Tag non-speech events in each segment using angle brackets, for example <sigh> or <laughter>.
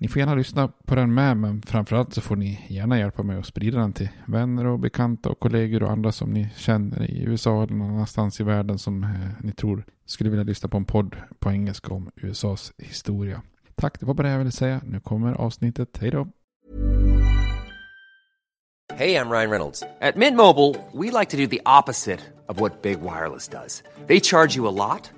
Ni får gärna lyssna på den med, men framförallt så får ni gärna hjälpa mig att sprida den till vänner och bekanta och kollegor och andra som ni känner i USA eller någon annanstans i världen som eh, ni tror skulle vilja lyssna på en podd på engelska om USAs historia. Tack, det var bara det jag ville säga. Nu kommer avsnittet. Hej då! Hej, jag Ryan Reynolds. På Mint Mobile, we like to do the opposite of what Big Wireless does. They charge you a lot.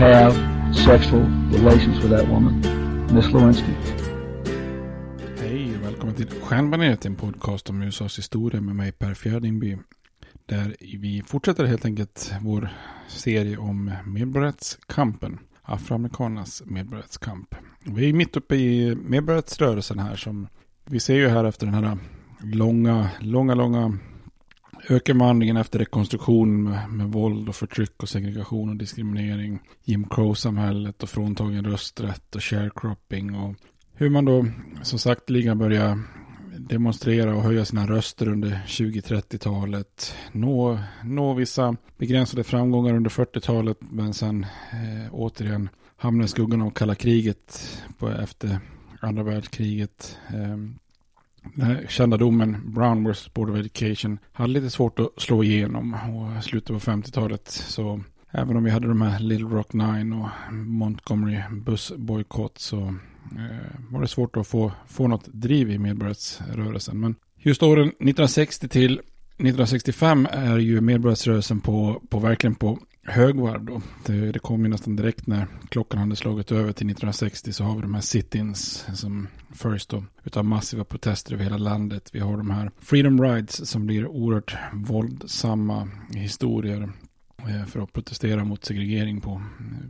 have sexual relations with that woman, Miss Lewinsky. Hej och välkommen till Stjärnbaneret, en podcast om USAs historia med mig Per Fjärdingby. Där vi fortsätter helt enkelt vår serie om medborgarrättskampen. Afroamerikanernas medborgarrättskamp. Vi är mitt uppe i medborgarrättsrörelsen här som vi ser ju här efter den här långa, långa, långa ökenvandringen efter rekonstruktion med, med våld och förtryck och segregation och diskriminering. Jim Crow-samhället och fråntagen rösträtt och sharecropping och hur man då som sagt ligan börjar demonstrera och höja sina röster under 20-30-talet. Nå, nå vissa begränsade framgångar under 40-talet men sen eh, återigen hamna i skuggan av kalla kriget på, efter andra världskriget. Eh, den här kända domen, Brown vs. Board of Education, hade lite svårt att slå igenom och slutet på 50-talet så även om vi hade de här Little Rock Nine och Montgomery bussbojkott så eh, var det svårt att få, få något driv i medborgarrättsrörelsen. Men just åren 1960 till 1965 är ju medborgarrättsrörelsen på, på verkligen på högvarv då. Det, det kom ju nästan direkt när klockan hade slagit över till 1960 så har vi de här sit-ins som först då utav massiva protester över hela landet. Vi har de här freedom rides som blir oerhört våldsamma historier eh, för att protestera mot segregering på,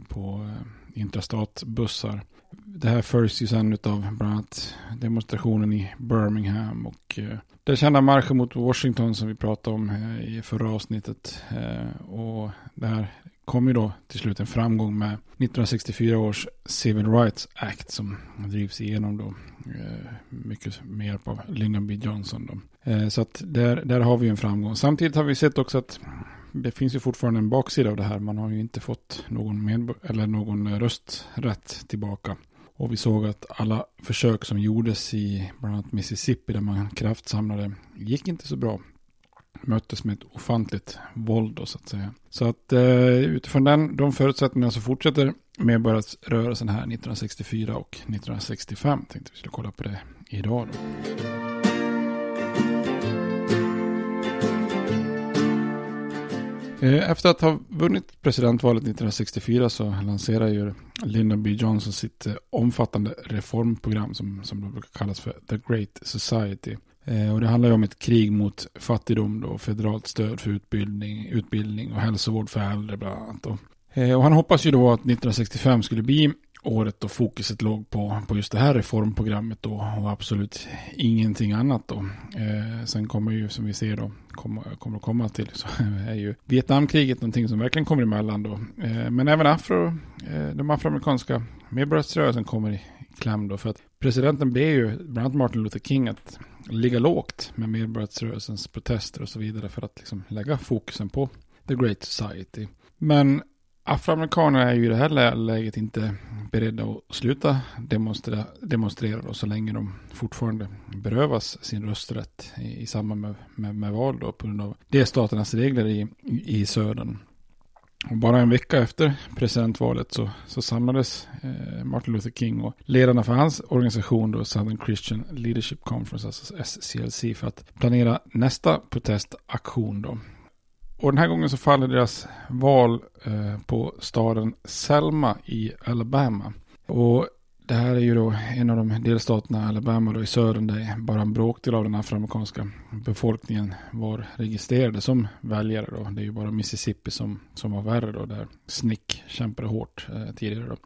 på eh, intrastatbussar. Det här följs ju sen av bland annat demonstrationen i Birmingham och eh, den kända marschen mot Washington som vi pratade om eh, i förra avsnittet. Eh, och det här kom ju då till slut en framgång med 1964 års Civil Rights Act som drivs igenom då eh, mycket med hjälp av Lyndon B. Johnson. Då. Så att där, där har vi en framgång. Samtidigt har vi sett också att det finns ju fortfarande en baksida av det här. Man har ju inte fått någon, eller någon rösträtt tillbaka. Och vi såg att alla försök som gjordes i bland annat Mississippi där man kraftsamlade gick inte så bra. Möttes med ett ofantligt våld då så att säga. Så att eh, utifrån den, de förutsättningarna så fortsätter medborgarrörelsen här 1964 och 1965. Tänkte vi skulle kolla på det idag då. Eh, efter att ha vunnit presidentvalet 1964 så lanserar ju Lyndon B. Johnson sitt eh, omfattande reformprogram som, som brukar kallas för The Great Society. Eh, och det handlar ju om ett krig mot fattigdom då, federalt stöd för utbildning, utbildning och hälsovård för äldre bland annat. Då. Och han hoppas ju då att 1965 skulle bli året då fokuset låg på, på just det här reformprogrammet då och absolut ingenting annat då. Eh, sen kommer ju som vi ser då, kommer, kommer att komma till, så <laughs> är ju Vietnamkriget någonting som verkligen kommer emellan då. Eh, men även afro, eh, de afroamerikanska medborgarrörelsen kommer i kläm då för att presidenten ber ju bland annat Martin Luther King att ligga lågt med medborgarrörelsens protester och så vidare för att liksom lägga fokusen på the great society. Men afroamerikaner är ju i det här läget inte beredda att sluta demonstrera, demonstrera då, så länge de fortfarande berövas sin rösträtt i, i samband med, med, med val då, på grund av delstaternas regler i, i södern. Och bara en vecka efter presidentvalet så, så samlades eh, Martin Luther King och ledarna för hans organisation då Southern Christian Leadership Conference, alltså SCLC, för att planera nästa protestaktion då. Och den här gången så faller deras val eh, på staden Selma i Alabama. Och det här är ju då en av de delstaterna, Alabama då i södern, där bara en bråkdel av den afroamerikanska befolkningen var registrerade som väljare då. Det är ju bara Mississippi som, som var värre då, där Snick kämpade hårt eh, tidigare då.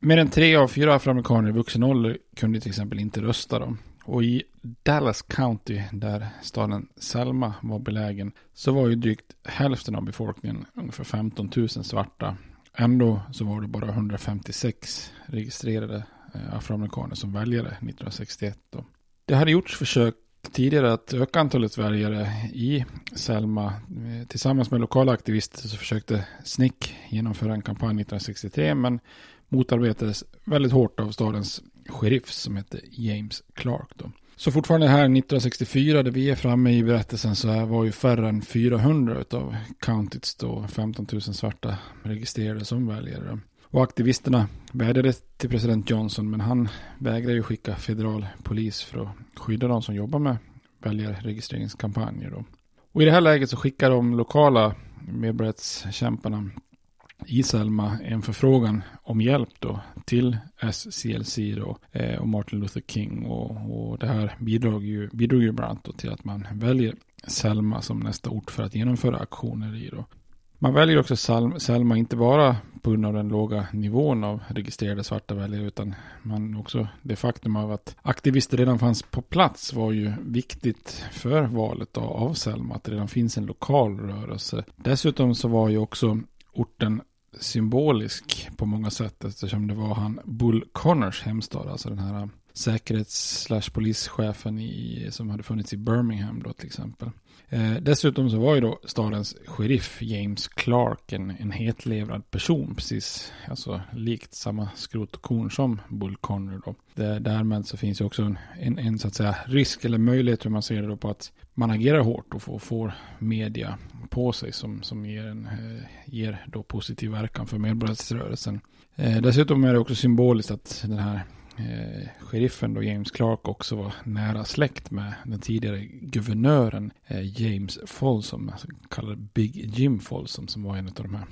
Mer än tre av fyra afroamerikaner i vuxen ålder kunde till exempel inte rösta då. Och i Dallas County, där staden Selma var belägen, så var ju drygt hälften av befolkningen, ungefär 15 000 svarta. Ändå så var det bara 156 registrerade eh, afroamerikaner som väljare 1961. Då. Det hade gjorts försök tidigare att öka antalet väljare i Selma. Eh, tillsammans med lokala aktivister så försökte SNIC genomföra en kampanj 1963 men motarbetades väldigt hårt av stadens sheriff som hette James Clark. Då. Så fortfarande här 1964 där vi är framme i berättelsen så var ju färre än 400 av countyts då 15 000 svarta registrerade som väljare. Och aktivisterna vädjade till president Johnson men han vägrade ju skicka federal polis för att skydda de som jobbar med väljarregistreringskampanjer. Då. Och i det här läget så skickar de lokala medborgarrättskämparna i Selma en förfrågan om hjälp då till SCLC då, eh, och Martin Luther King. Och, och det här bidrog ju, bidrog ju bland annat till att man väljer Selma som nästa ort för att genomföra aktioner i. Då. Man väljer också Selma inte bara på grund av den låga nivån av registrerade svarta väljare utan man också det faktum av att aktivister redan fanns på plats var ju viktigt för valet av Selma. Att det redan finns en lokal rörelse. Dessutom så var ju också orten symbolisk på många sätt eftersom det var han Bull Connors hemstad, alltså den här eh, säkerhets polischefen i, som hade funnits i Birmingham då till exempel. Eh, dessutom så var ju då stadens sheriff James Clark en, en hetlevrad person, precis alltså likt samma skrot och korn som Bull Connor då. Det, därmed så finns ju också en, en, en, så att säga risk eller möjlighet hur man ser det då på att man agerar hårt och får, får media på sig som, som ger, en, eh, ger då positiv verkan för medborgarrättsrörelsen. Eh, dessutom är det också symboliskt att den här eh, sheriffen då James Clark också var nära släkt med den tidigare guvernören eh, James Folsom, alltså kallad Big Jim Folsom, som var en av de här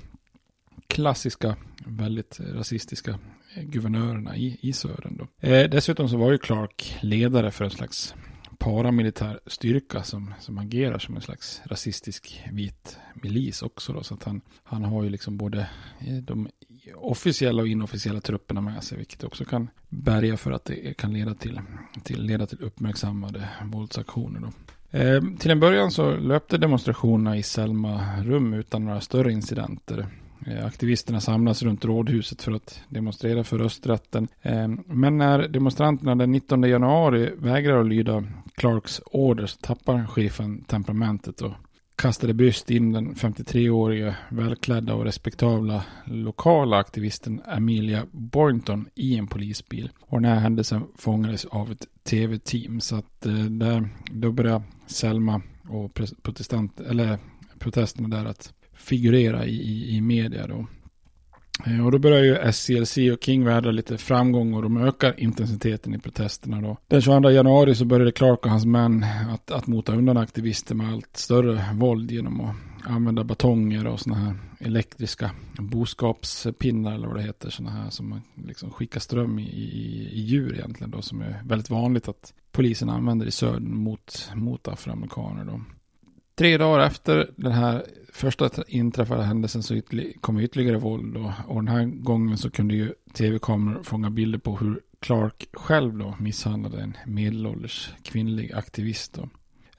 klassiska, väldigt rasistiska eh, guvernörerna i, i södern. Då. Eh, dessutom så var ju Clark ledare för en slags paramilitär styrka som, som agerar som en slags rasistisk vit milis också. Då, så att han, han har ju liksom både eh, de officiella och inofficiella trupperna med sig, vilket också kan bärga för att det kan leda till, till, leda till uppmärksammade våldsaktioner. Då. Eh, till en början så löpte demonstrationerna i Selma rum utan några större incidenter. Eh, aktivisterna samlas runt rådhuset för att demonstrera för rösträtten. Eh, men när demonstranterna den 19 januari vägrar att lyda Clarks order så tappar chefen temperamentet och kastade bryskt in den 53-årige välklädda och respektabla lokala aktivisten Amelia Boynton i en polisbil. Och den här händelsen fångades av ett tv-team. Så att eh, där, då började Selma och protestant, eller protesterna där att figurera i, i, i media då. Eh, och då börjar ju SCLC och King vädra lite framgång och de ökar intensiteten i protesterna då. Den 22 januari så började Clark och hans män att, att mota undan aktivister med allt större våld genom att använda batonger och sådana här elektriska boskapspinnar eller vad det heter. Sådana här som man liksom skickar ström i, i, i djur egentligen då. Som är väldigt vanligt att polisen använder i södern mot, mot afroamerikaner då. Tre dagar efter den här första inträffade händelsen så kom ytterligare våld och, och den här gången så kunde ju tv-kameror fånga bilder på hur Clark själv då misshandlade en medelålders kvinnlig aktivist. Då.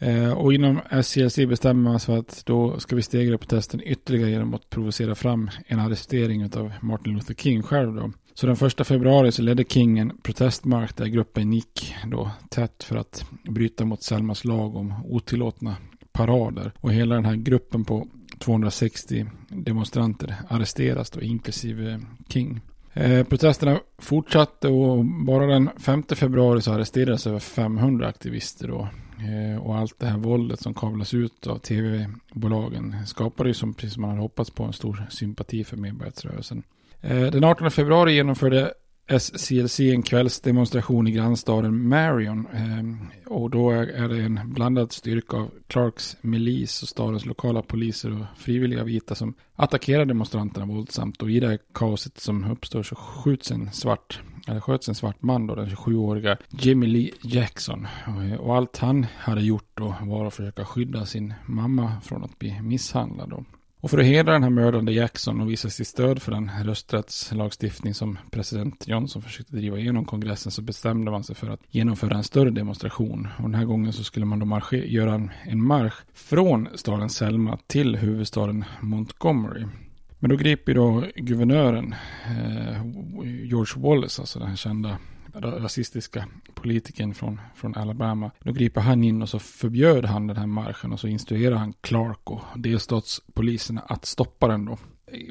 Eh, och inom SCLC bestämmer man sig för att då ska vi stegra protesten ytterligare genom att provocera fram en arrestering av Martin Luther King själv då. Så den första februari så ledde King en protestmark där gruppen gick då tätt för att bryta mot Selmas lag om otillåtna parader. Och hela den här gruppen på 260 demonstranter arresteras då, inklusive King. Eh, protesterna fortsatte och bara den 5 februari så arresterades över 500 aktivister då. Eh, och allt det här våldet som kavlas ut av tv-bolagen skapade ju som precis som man hade hoppats på en stor sympati för medborgarrättsrörelsen. Eh, den 18 februari genomförde SCLC en kvällsdemonstration i grannstaden Marion. Ehm, och då är det en blandad styrka av Clarks milis och stadens lokala poliser och frivilliga vita som attackerar demonstranterna våldsamt. Och i det här kaoset som uppstår så skjuts en svart, eller sköts en svart man då, den 27-åriga Jimmy Lee Jackson. Och, och allt han hade gjort då var att försöka skydda sin mamma från att bli misshandlad. Då. Och för att hedra den här mördande Jackson och visa sitt stöd för den rösträttslagstiftning som president Johnson försökte driva igenom kongressen så bestämde man sig för att genomföra en större demonstration. Och den här gången så skulle man då göra en, en marsch från staden Selma till huvudstaden Montgomery. Men då griper då guvernören eh, George Wallace, alltså den kända rasistiska politikern från, från Alabama. Då griper han in och så förbjöd han den här marschen och så instruerar han Clark och delstatspoliserna att stoppa den då.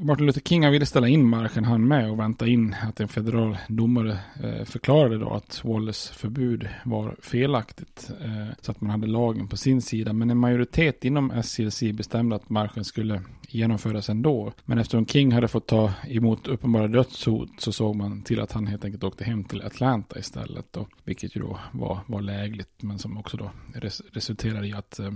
Martin Luther King han ville ställa in marschen han med och vänta in att en federal domare eh, förklarade då att Wallace förbud var felaktigt. Eh, så att man hade lagen på sin sida. Men en majoritet inom SCLC bestämde att marschen skulle genomföras ändå. Men eftersom King hade fått ta emot uppenbara dödshot så såg man till att han helt enkelt åkte hem till Atlanta istället. Då, vilket ju då var, var lägligt men som också då res resulterade i att eh,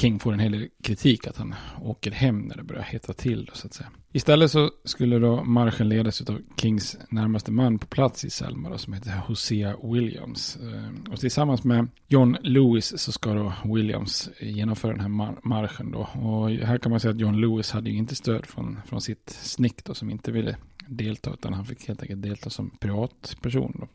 King får en hel del kritik att han åker hem när det börjar hetta till. så att säga. Istället så skulle då marschen ledas av Kings närmaste man på plats i Selma då, som heter Hosea Williams. Eh, och tillsammans med John Lewis så ska då Williams genomföra den här marschen då. Och här kan man säga att John Lewis hade ju inte stöd från, från sitt snick då som inte ville delta utan han fick helt enkelt delta som privatperson då.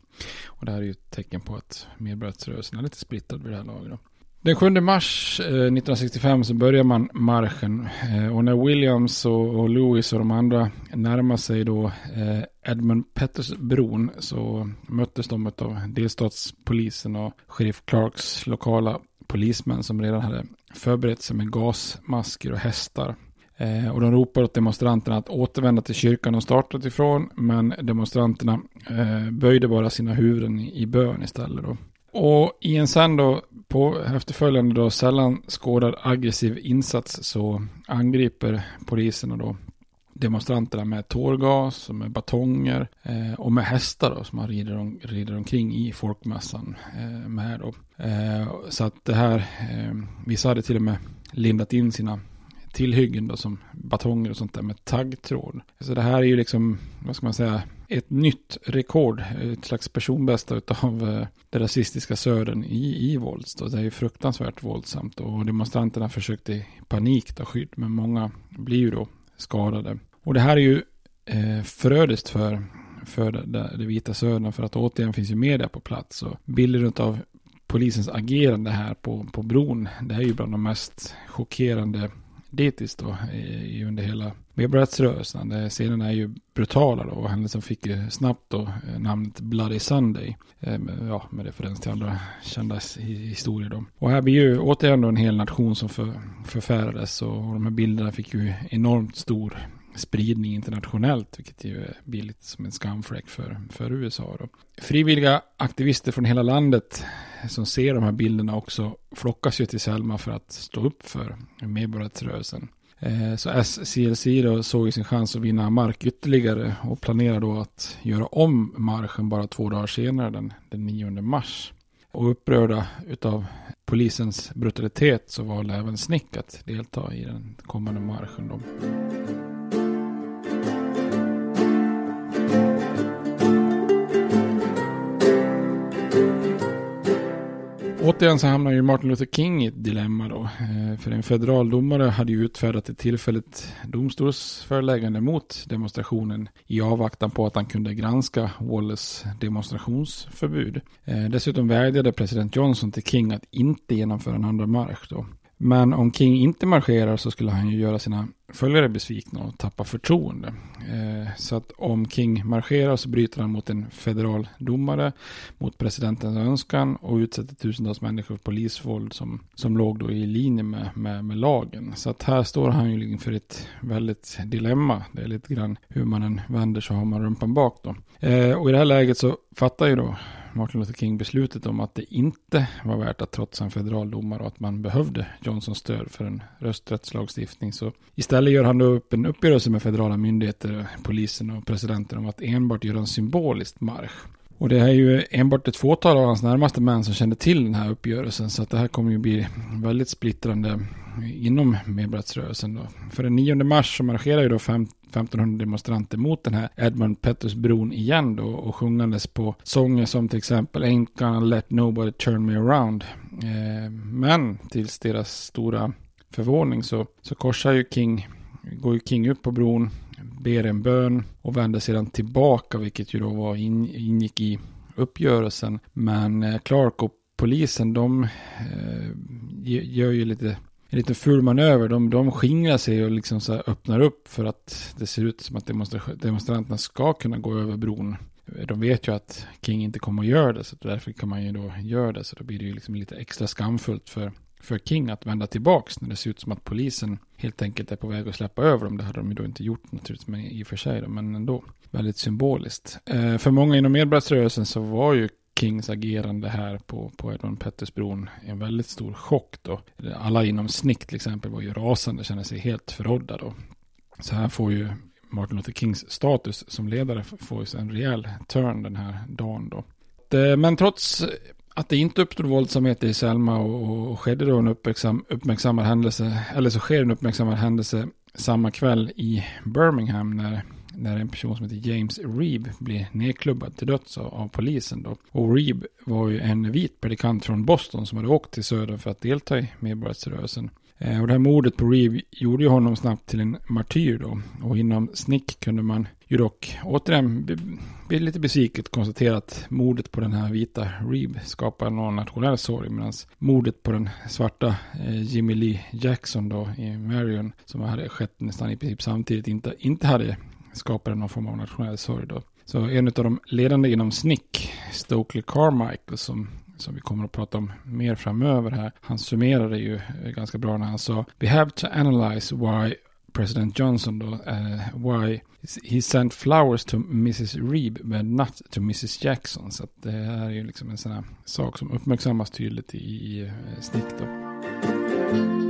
Och det här är ju ett tecken på att medborgarrättsrörelsen är lite splittrad vid det här laget då. Den 7 mars eh, 1965 så börjar man marschen eh, och när Williams och, Lewis och de andra närmar sig då eh, Edmund Pettersbron så möttes de av delstatspolisen och sheriff Clarks lokala polismän som redan hade förberett sig med gasmasker och hästar. Eh, och de ropar åt demonstranterna att återvända till kyrkan de startat ifrån men demonstranterna eh, böjde bara sina huvuden i bön istället. Då. Och i en sen då, på efterföljande då sällan skådad aggressiv insats så angriper poliserna då demonstranterna med tårgas och med batonger eh, och med hästar då, som man rider, om, rider omkring i folkmässan eh, med då. Eh, så att det här, eh, vissa hade till och med lindat in sina tillhyggen då som batonger och sånt där med taggtråd. Så det här är ju liksom, vad ska man säga, ett nytt rekord, ett slags personbästa utav eh, det rasistiska södern i, i vålds. Det är ju fruktansvärt våldsamt och demonstranterna försökte i panik ta skydd, men många blir ju då skadade. Och det här är ju eh, förödiskt för, för det, det, vita södern, för att återigen finns ju media på plats och bilder av polisens agerande här på, på bron, det är ju bland de mest chockerande dittills då i, under hela medborgarrättsrörelsen. Scenerna är ju brutala då och händelsen liksom fick ju snabbt då eh, namnet Bloody Sunday. Eh, ja, med referens till andra kända historier då. Och här blir ju återigen då en hel nation som för, förfärades och de här bilderna fick ju enormt stor spridning internationellt, vilket ju blir lite som en skamfläck för, för USA. Då. Frivilliga aktivister från hela landet som ser de här bilderna också flockas ju till Selma för att stå upp för medborgarrättsrörelsen. Eh, så SCLC då såg ju sin chans att vinna mark ytterligare och planerar då att göra om marschen bara två dagar senare, den, den 9 mars. Och upprörda utav polisens brutalitet så valde även Snick att delta i den kommande marschen. Då. Återigen så hamnar ju Martin Luther King i ett dilemma då. Eh, för en federal domare hade ju utfärdat ett tillfälligt domstolsföreläggande mot demonstrationen i avvaktan på att han kunde granska Wallace demonstrationsförbud. Eh, dessutom vädjade president Johnson till King att inte genomföra en andra marsch då. Men om King inte marscherar så skulle han ju göra sina följare besvikna och tappa förtroende. Eh, så att om King marscherar så bryter han mot en federal domare, mot presidentens önskan och utsätter tusentals människor för polisvåld som, som låg då i linje med, med, med lagen. Så att här står han ju liksom inför ett väldigt dilemma. Det är lite grann hur man än vänder så har man rumpan bak då. Eh, och i det här läget så fattar ju då Martin Luther King beslutet om att det inte var värt att trotsa en federal domare och att man behövde Johnsons stöd för en rösträttslagstiftning. Så istället gör han då upp en uppgörelse med federala myndigheter, polisen och presidenten om att enbart göra en symbolisk marsch. Och det är ju enbart ett fåtal av hans närmaste män som kände till den här uppgörelsen. Så att det här kommer ju bli väldigt splittrande inom medborgarrättsrörelsen. För den 9 mars så marscherar ju då 50 1500 demonstranter mot den här Edmund Pettersbron igen då och sjungandes på sånger som till exempel Ain't gonna let nobody turn me around. Eh, men tills deras stora förvåning så, så korsar ju King, går ju King upp på bron ber en bön och vänder sedan tillbaka, vilket ju då var in, ingick i uppgörelsen. Men eh, Clark och polisen, de eh, gör ju lite en liten ful manöver. De, de skingrar sig och liksom så öppnar upp för att det ser ut som att demonstranterna ska kunna gå över bron. De vet ju att King inte kommer att göra det, så därför kan man ju då göra det. Så då blir det ju liksom lite extra skamfullt för för King att vända tillbaks när det ser ut som att polisen helt enkelt är på väg att släppa över dem. Det hade de ju då inte gjort naturligtvis Men i och för sig, då, men ändå väldigt symboliskt. Eh, för många inom medborgarrörelsen så var ju Kings agerande här på, på Edmund Pettersbron en väldigt stor chock då. Alla inom SNICK till exempel var ju rasande, kände sig helt förrådda då. Så här får ju Martin Luther Kings status som ledare får ju en rejäl turn den här dagen då. Men trots att det inte uppstod våldsamheter i Selma och, och skedde då en uppmärksam, uppmärksammad händelse, eller så sker en uppmärksammad händelse samma kväll i Birmingham när, när en person som heter James Reeb blir nedklubbad till döds av, av polisen då. Och Reeb var ju en vit predikant från Boston som hade åkt till södern för att delta i medborgarrättsrörelsen. Eh, och det här mordet på Reeve gjorde ju honom snabbt till en martyr då. Och inom Snick kunde man ju dock återigen bli lite besviket konstatera att mordet på den här vita Reeve skapar någon nationell sorg. Medan mordet på den svarta eh, Jimmy Lee Jackson då i Marion som hade skett nästan i princip samtidigt inte, inte hade skapade någon form av nationell sorg då. Så en av de ledande inom Snick, Stokely Carmichael, som som vi kommer att prata om mer framöver här. Han summerade ju eh, ganska bra när han sa We have to analyze why President Johnson då, uh, why he sent flowers to Mrs. Reeb but not to Mrs. Jackson. Så att det här är ju liksom en sån här sak som uppmärksammas tydligt i, i eh, uh, snitt då.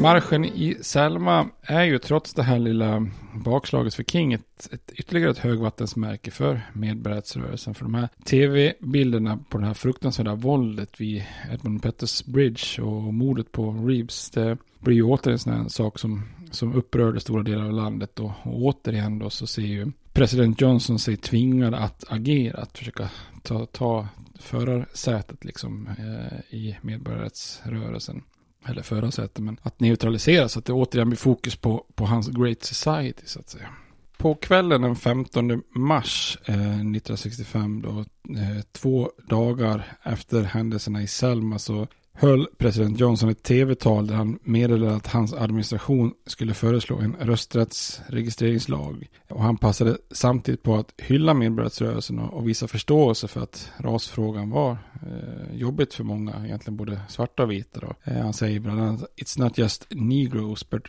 Marschen i Selma är ju trots det här lilla bakslaget för King ett, ett ytterligare ett högvattensmärke för medborgarrättsrörelsen. För de här tv-bilderna på det här fruktansvärda våldet vid Edmund Petters Bridge och mordet på Reeves. Det blir ju åter en sån här sak som, som upprörde stora delar av landet. Och, och återigen då så ser ju president Johnson sig tvingad att agera, att försöka ta, ta förarsätet liksom eh, i medborgarrättsrörelsen eller förarsätet, men att neutralisera så att det återigen blir fokus på, på hans Great Society så att säga. På kvällen den 15 mars eh, 1965 då, eh, två dagar efter händelserna i Selma så höll president Johnson ett tv-tal där han meddelade att hans administration skulle föreslå en rösträttsregistreringslag. Och han passade samtidigt på att hylla medborgarrättsrörelsen och, visa förståelse för att rasfrågan var eh, jobbigt för många, egentligen både svarta och vita. Då. Eh, han säger bland annat It's not just negroes but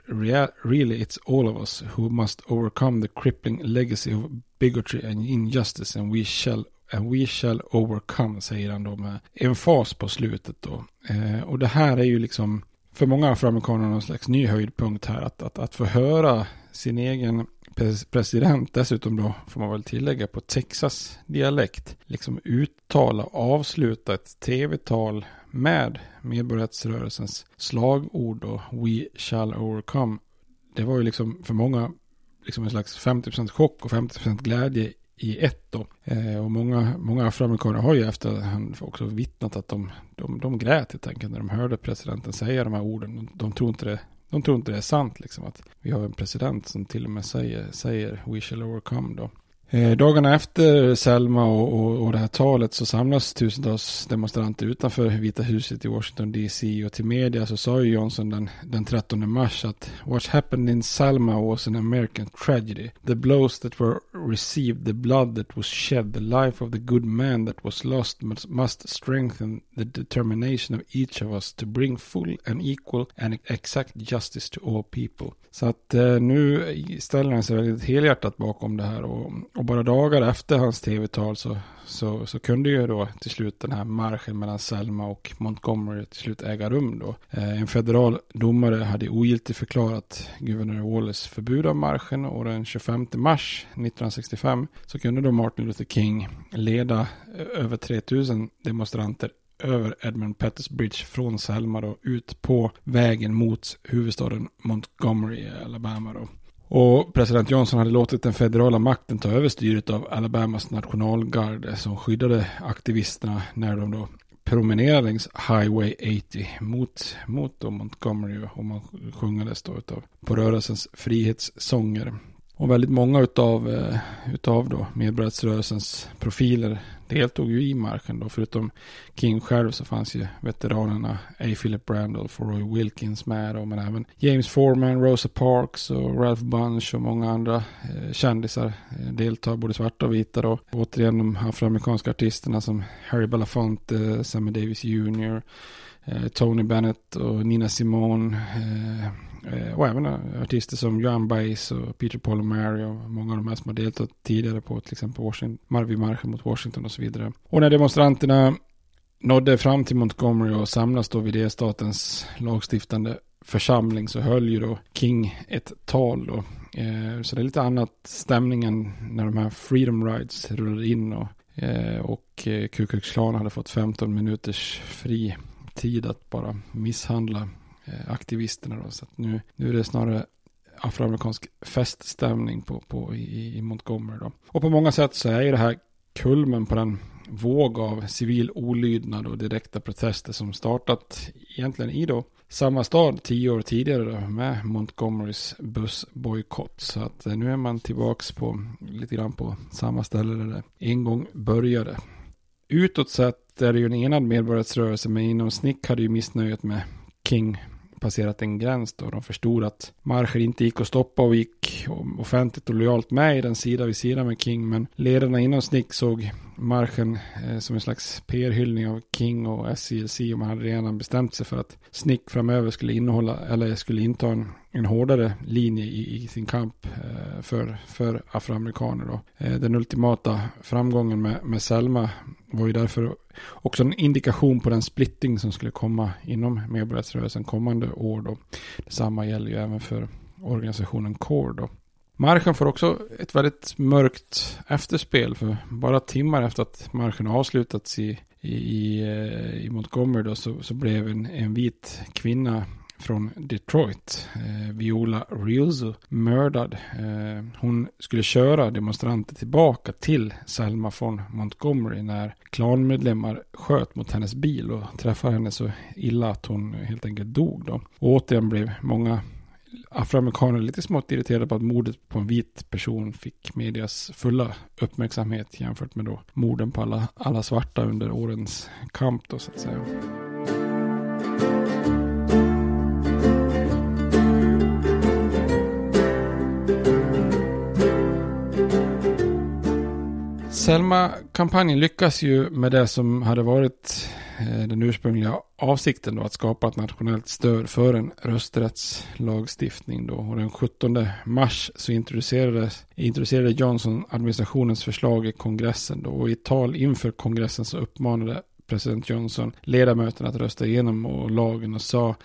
really it's all of us who must overcome the crippling legacy of bigotry and injustice and we shall And we shall overcome, säger han då med emfas på slutet då. Eh, och det här är ju liksom för många afroamerikaner någon slags ny höjdpunkt här. Att, att, att få höra sin egen president, dessutom då får man väl tillägga på Texas dialekt, liksom uttala och avsluta ett tv-tal med medborgarrättsrörelsens slagord och We shall overcome. Det var ju liksom för många liksom en slags 50% chock och 50% glädje i ett då. Eh, och många, många afroamerikaner har ju efterhand också vittnat att de, de, de grät helt enkelt när de hörde presidenten säga de här orden. De, de tror inte det de tror inte det är sant liksom att vi har en president som till och med säger, säger we shall overcome då. Eh, dagarna efter Selma och, och, och, det här talet så samlas tusentals demonstranter utanför Vita huset i Washington DC och till media så sa ju Johnson den, den 13 mars att What happened in Selma was an American tragedy. The blows that were received, the blood that was shed, the life of the good man that was lost must, must strengthen the determination of each of us to bring full and equal and exact justice to all people. Så att eh, nu ställer han sig väldigt helhjärtat bakom det här och, och bara dagar efter hans tv-tal så, så, så, kunde ju då till slut den här marschen mellan Selma och Montgomery till slut äga rum då. Eh, en federal domare hade ogiltigt förklarat guvernör Wallace förbud av marschen och den 25 mars 1965 så kunde då Martin Luther King leda eh, över 3000 demonstranter över Edmund Pettus Bridge från Selma då ut på vägen mot huvudstaden Montgomery i Alabama då. Och president Johnson hade låtit den federala makten ta över styret av Alabamas nationalgarde som skyddade aktivisterna när de då promenerade längs Highway 80 mot, mot då Montgomery och man sjungades då utav, på rörelsens frihetssånger. Och väldigt många utav, eh, utav då medborgarrättsrörelsens profiler deltog ju i marschen då. Förutom King själv så fanns ju veteranerna A. Philip Randolph och Roy Wilkins med då. Men även James Foreman, Rosa Parks och Ralph Bunch och många andra eh, kändisar eh, deltar. Både svarta och vita då. Och återigen de afroamerikanska artisterna som Harry Belafonte, eh, Sammy Davis Jr. Eh, Tony Bennett och Nina Simone. Eh, eh, och även artister som Joan Baez och Peter Paul och Mary och många av de här som har deltagit tidigare på till exempel Washington, Marvin-marschen mot Washington och så vidare. Och när demonstranterna nådde fram till Montgomery och samlas då vid delstatens lagstiftande församling så höll ju då King ett tal då. Eh, så det är lite annat stämningen när de här Freedom Rides rullade in och, eh, och eh, Ku Klux Klan hade fått 15 minuters fri tid att bara misshandla Eh, aktivisterna. Då. Så nu, nu är det snarare afroamerikansk feststämning på, på, i, i Montgomery. Då. Och på många sätt så är ju det här kulmen på den våg av civil olydnad och direkta protester som startat egentligen i då samma stad tio år tidigare då, med Montgomerys bussbojkott. Så att eh, nu är man tillbaks på lite grann på samma ställe där det en gång började. Utåt sett är det ju en enad medborgarrättsrörelse men inom Snick hade ju missnöjet med King passerat en gräns då. De förstod att marscher inte gick att stoppa och gick offentligt och lojalt med i den sida vid sida med King. Men ledarna inom Snick såg marschen eh, som en slags PR-hyllning av King och SCLC och man hade redan bestämt sig för att Snick framöver skulle innehålla eller skulle inta en, en hårdare linje i, i sin kamp eh, för, för afroamerikaner. Då. Eh, den ultimata framgången med, med Selma var ju därför också en indikation på den splitting som skulle komma inom medborgarrättsrörelsen kommande år. Då. Detsamma gäller ju även för organisationen CORE. Då. Marschen får också ett väldigt mörkt efterspel för bara timmar efter att marschen avslutats i, i, i, eh, Montgomery då, så, så blev en, en vit kvinna från Detroit, eh, Viola Riuso, mördad. Eh, hon skulle köra demonstranter tillbaka till Selma från Montgomery när klanmedlemmar sköt mot hennes bil och träffade henne så illa att hon helt enkelt dog. Då. Och återigen blev många afroamerikaner lite smått irriterade på att mordet på en vit person fick medias fulla uppmärksamhet jämfört med då morden på alla, alla svarta under årens kamp då så att säga. Selma-kampanjen lyckas ju med det som hade varit eh, den ursprungliga avsikten då att skapa ett nationellt stöd för en rösträttslagstiftning då. Och den 17 mars så introducerades, introducerade Johnson administrationens förslag i kongressen då. Och i tal inför kongressen så uppmanade president Johnson ledamöterna att rösta igenom och lagen och sa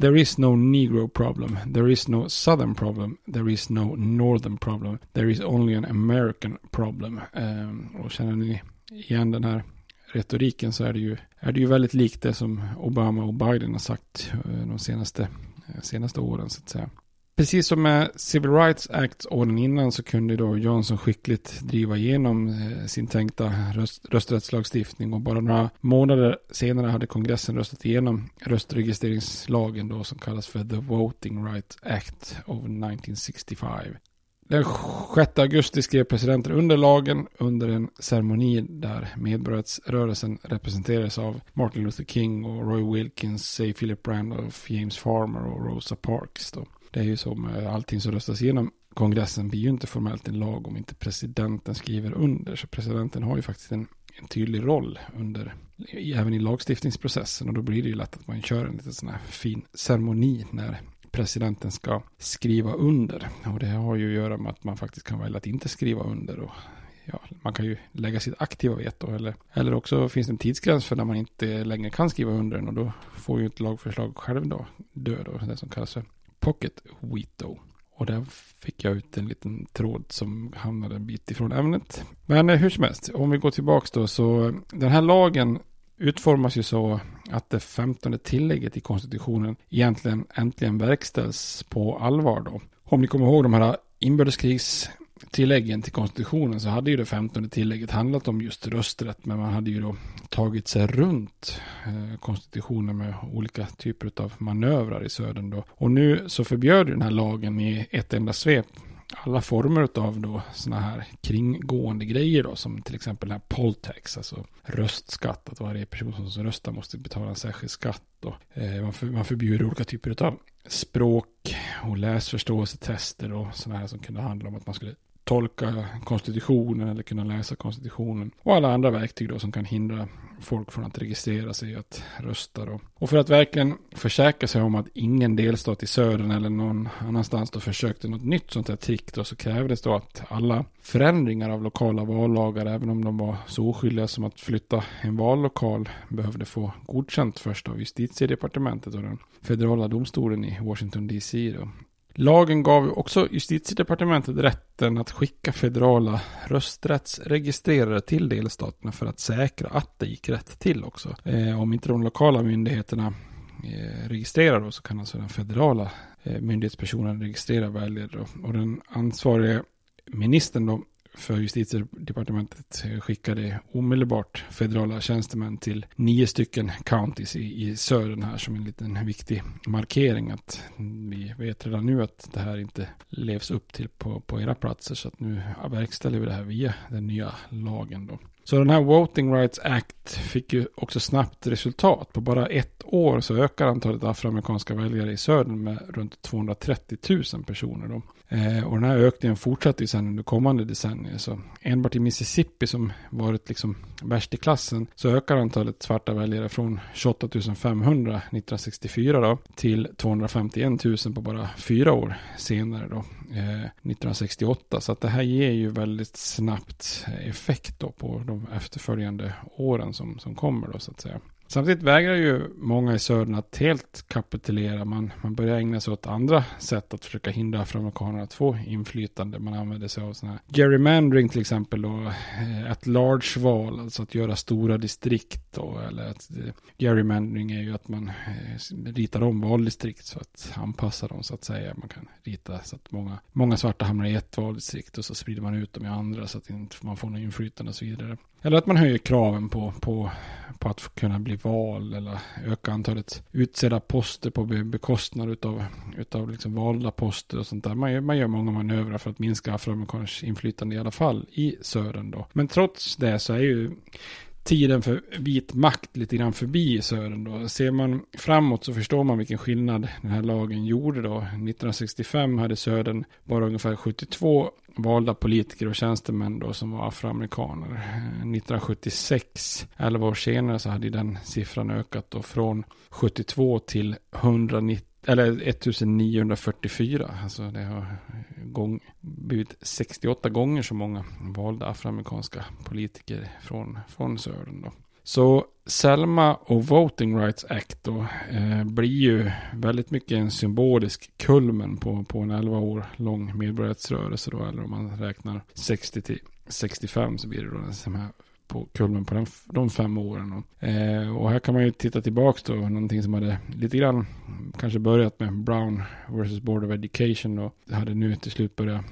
There is no negro problem, there is no southern problem, there is no northern problem, there is only an American problem. Eh, och känner ni igen den här retoriken så är det ju, är det ju väldigt likt det som Obama och Biden har sagt eh, de senaste, eh, senaste åren så att säga. Precis som med Civil Rights Act åren innan så kunde då Johnson skickligt driva igenom eh, sin tänkta röst, rösträttslagstiftning och bara några månader senare hade kongressen röstat igenom röstregistreringslagen då som kallas för The Voting Rights Act of 1965. Den 6 augusti skrev presidenten under lagen under en ceremoni där medborgarrättsrörelsen representerades av Martin Luther King och Roy Wilkins, Philip Randolph, James Farmer och Rosa Parks. Då. Det är ju så med eh, allting som röstas igenom kongressen blir ju inte formellt en lag om inte presidenten skriver under. Så presidenten har ju faktiskt en, en tydlig roll under, även i lagstiftningsprocessen. Och då blir det ju lätt att man kör en liten sån här fin ceremoni när presidenten ska skriva under. Och det har ju att göra med att man faktiskt kan välja att inte skriva under. Och ja, man kan ju lägga sitt aktiva veto. Eller, eller också finns det en tidsgräns för när man inte längre kan skriva under den. Och då får ju ett lagförslag själv då dö då. Det som kallas för Pocket Weto. Och där fick jag ut en liten tråd som hamnade en bit ifrån ämnet. Men eh, hur som helst, om vi går tillbaka då så eh, den här lagen utformas ju så att det femtonde tillägget i konstitutionen egentligen äntligen verkställs på allvar då. Om ni kommer ihåg de här inbördeskrigs tilläggen till konstitutionen så hade ju det femtonde tillägget handlat om just rösträtt. Men man hade ju då tagit sig runt eh, konstitutionen med olika typer av manövrar i södern då. Och nu så förbjöd den här lagen i ett enda svep alla former av då sådana här kringgående grejer då som till exempel den här poltax, alltså röstskatt, att varje person som röstar måste betala en särskild skatt då. Eh, man, för, man förbjuder olika typer av språk och läsförståelsetester och sådana här som kunde handla om att man skulle tolka konstitutionen eller kunna läsa konstitutionen. Och alla andra verktyg då som kan hindra folk från att registrera sig att rösta då. Och för att verkligen försäkra sig om att ingen delstat i södern eller någon annanstans då försökte något nytt sånt här trick då så krävdes då att alla förändringar av lokala vallagar, även om de var så oskyldiga som att flytta en vallokal, behövde få godkänt först av justitiedepartementet och den federala domstolen i Washington DC då. Lagen gav också justitiedepartementet rätten att skicka federala rösträttsregistrerare till delstaterna för att säkra att det gick rätt till också. Eh, om inte de lokala myndigheterna eh, registrerar då så kan alltså den federala eh, myndighetspersonen registrera väljare. Och den ansvariga ministern då för justitiedepartementet skickade omedelbart federala tjänstemän till nio stycken counties i, i södern här som en liten viktig markering att vi vet redan nu att det här inte levs upp till på, på era platser så att nu verkställer vi det här via den nya lagen då. Så den här Voting Rights Act fick ju också snabbt resultat. På bara ett år så ökar antalet afroamerikanska väljare i södern med runt 230 000 personer. Då. Eh, och den här ökningen fortsatte ju sen under kommande decennier. Så enbart i Mississippi som varit liksom värst i klassen så ökar antalet svarta väljare från 28 500 1964 då, till 251 000 på bara fyra år senare då, eh, 1968. Så att det här ger ju väldigt snabbt effekt då på de efterföljande åren som, som kommer då så att säga. Samtidigt vägrar ju många i södern att helt kapitulera. Man, man börjar ägna sig åt andra sätt att försöka hindra afroamerikaner att få inflytande. Man använder sig av sådana här gerrymandering till exempel då. Ett eh, large val, alltså att göra stora distrikt då. Eller att, eh, gerrymandering är ju att man eh, ritar om valdistrikt så att anpassa dem så att säga. Man kan rita så att många, många svarta hamnar i ett valdistrikt och så sprider man ut dem i andra så att inte man får något inflytande och så vidare. Eller att man höjer kraven på, på, på att kunna bli vald eller öka antalet utsedda poster på bekostnad utav, utav liksom valda poster och sånt där. Man gör, man gör många manövrar för att minska afroamerikaners inflytande i alla fall i södern då. Men trots det så är ju tiden för vit makt lite grann förbi i södern då. Ser man framåt så förstår man vilken skillnad den här lagen gjorde då. 1965 hade södern bara ungefär 72 valda politiker och tjänstemän då som var afroamerikaner. Eh, 1976, 11 år senare, så hade den siffran ökat då från 72 till 190 eller 1944. Alltså det har gång, blivit 68 gånger så många valda afroamerikanska politiker från, från södern. Då. Så Selma och Voting Rights Act då, eh, blir ju väldigt mycket en symbolisk kulmen på, på en 11 år lång medborgarrättsrörelse då, eller om man räknar 60 till 65 så blir det då den här på kulmen på den, de fem åren. Och, eh, och här kan man ju titta tillbaka då, någonting som hade lite grann kanske börjat med Brown versus Board of Education och hade nu till slut börjat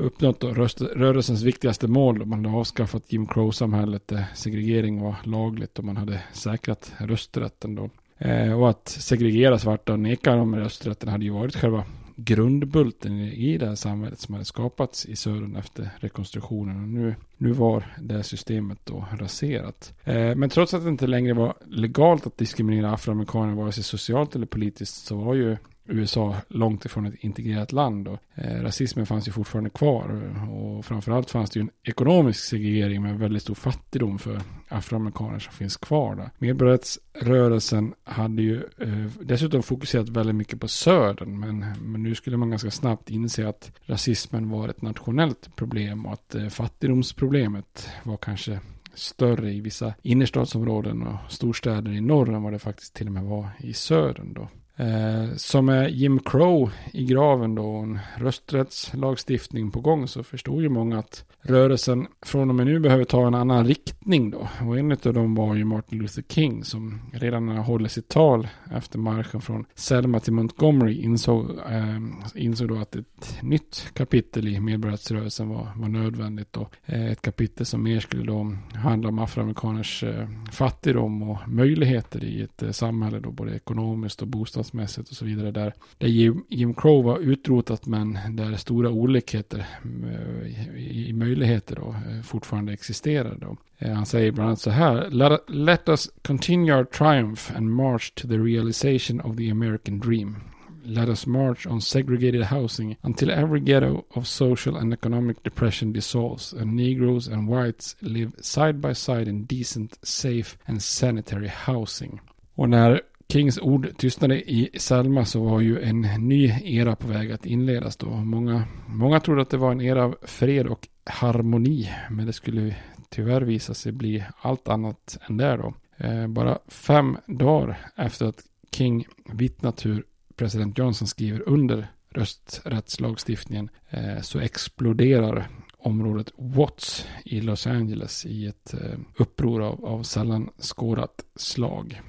uppnått då röst, rörelsens viktigaste mål. Då man hade avskaffat Jim Crow-samhället där segregering var lagligt och man hade säkrat rösträtten då. Eh, och att segregera svarta och neka dem rösträtten hade ju varit själva grundbulten i det här samhället som hade skapats i södern efter rekonstruktionen. Och nu, nu var det systemet då raserat. Eh, men trots att det inte längre var legalt att diskriminera afroamerikaner vare sig socialt eller politiskt så var ju USA långt ifrån ett integrerat land. Och, eh, rasismen fanns ju fortfarande kvar och framförallt fanns det ju en ekonomisk segregering med väldigt stor fattigdom för afroamerikaner som finns kvar där. Medborgarrättsrörelsen hade ju eh, dessutom fokuserat väldigt mycket på södern men, men nu skulle man ganska snabbt inse att rasismen var ett nationellt problem och att eh, fattigdomsproblemet var kanske större i vissa innerstadsområden och storstäder i norr än vad det faktiskt till och med var i södern då. Eh, som är Jim Crow i graven då, en rösträttslagstiftning på gång, så förstod ju många att rörelsen från och med nu behöver ta en annan riktning då. Och en av dem var ju Martin Luther King som redan när han håller sitt tal efter marschen från Selma till Montgomery insåg, eh, insåg då att ett nytt kapitel i medborgarrättsrörelsen var, var nödvändigt. Och, Eh, ett kapitel som mer skulle då handla om afroamerikaners eh, fattigdom och möjligheter i ett eh, samhälle då, både ekonomiskt och bostadsmässigt och så vidare. Där, där Jim, Jim Crow var utrotat men där stora olikheter eh, i, i möjligheter då, eh, fortfarande existerar. Då. Eh, han säger bland annat så här. Let, let us continue our triumph and march to the realization of the American dream. Let us march on segregated housing until every ghetto of social and economic depression dissolves and Negroes and whites live side by side in decent, safe and sanitary housing. Och när Kings ord tystnade i Selma så var ju en ny era på väg att inledas då. Många, många trodde att det var en era av fred och harmoni. Men det skulle tyvärr visa sig bli allt annat än det då. Eh, bara fem dagar efter att King vittnat hur president Johnson skriver under rösträttslagstiftningen eh, så exploderar området Watts i Los Angeles i ett eh, uppror av, av sällan skådat slag.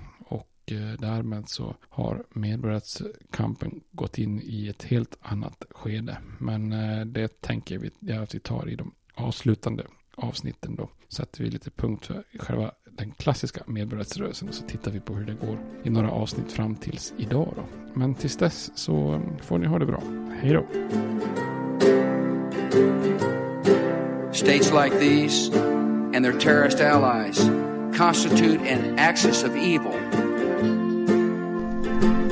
Och eh, därmed så har medborgarrättskampen gått in i ett helt annat skede. Men eh, det tänker vi att vi tar i de avslutande avsnitten då sätter vi lite punkt för själva den klassiska medborgarrättsrörelsen och så tittar vi på hur det går i några avsnitt fram tills idag då. Men tills dess så får ni ha det bra. Hej då! States like these and their terrorist allies constitute an axis of evil.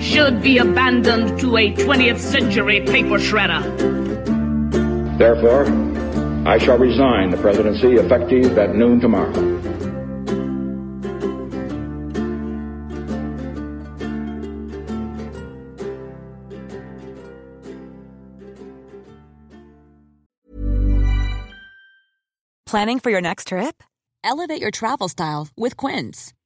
should be abandoned to a 20th century paper shredder. Therefore, I shall resign the presidency effective at noon tomorrow. Planning for your next trip? Elevate your travel style with Quince.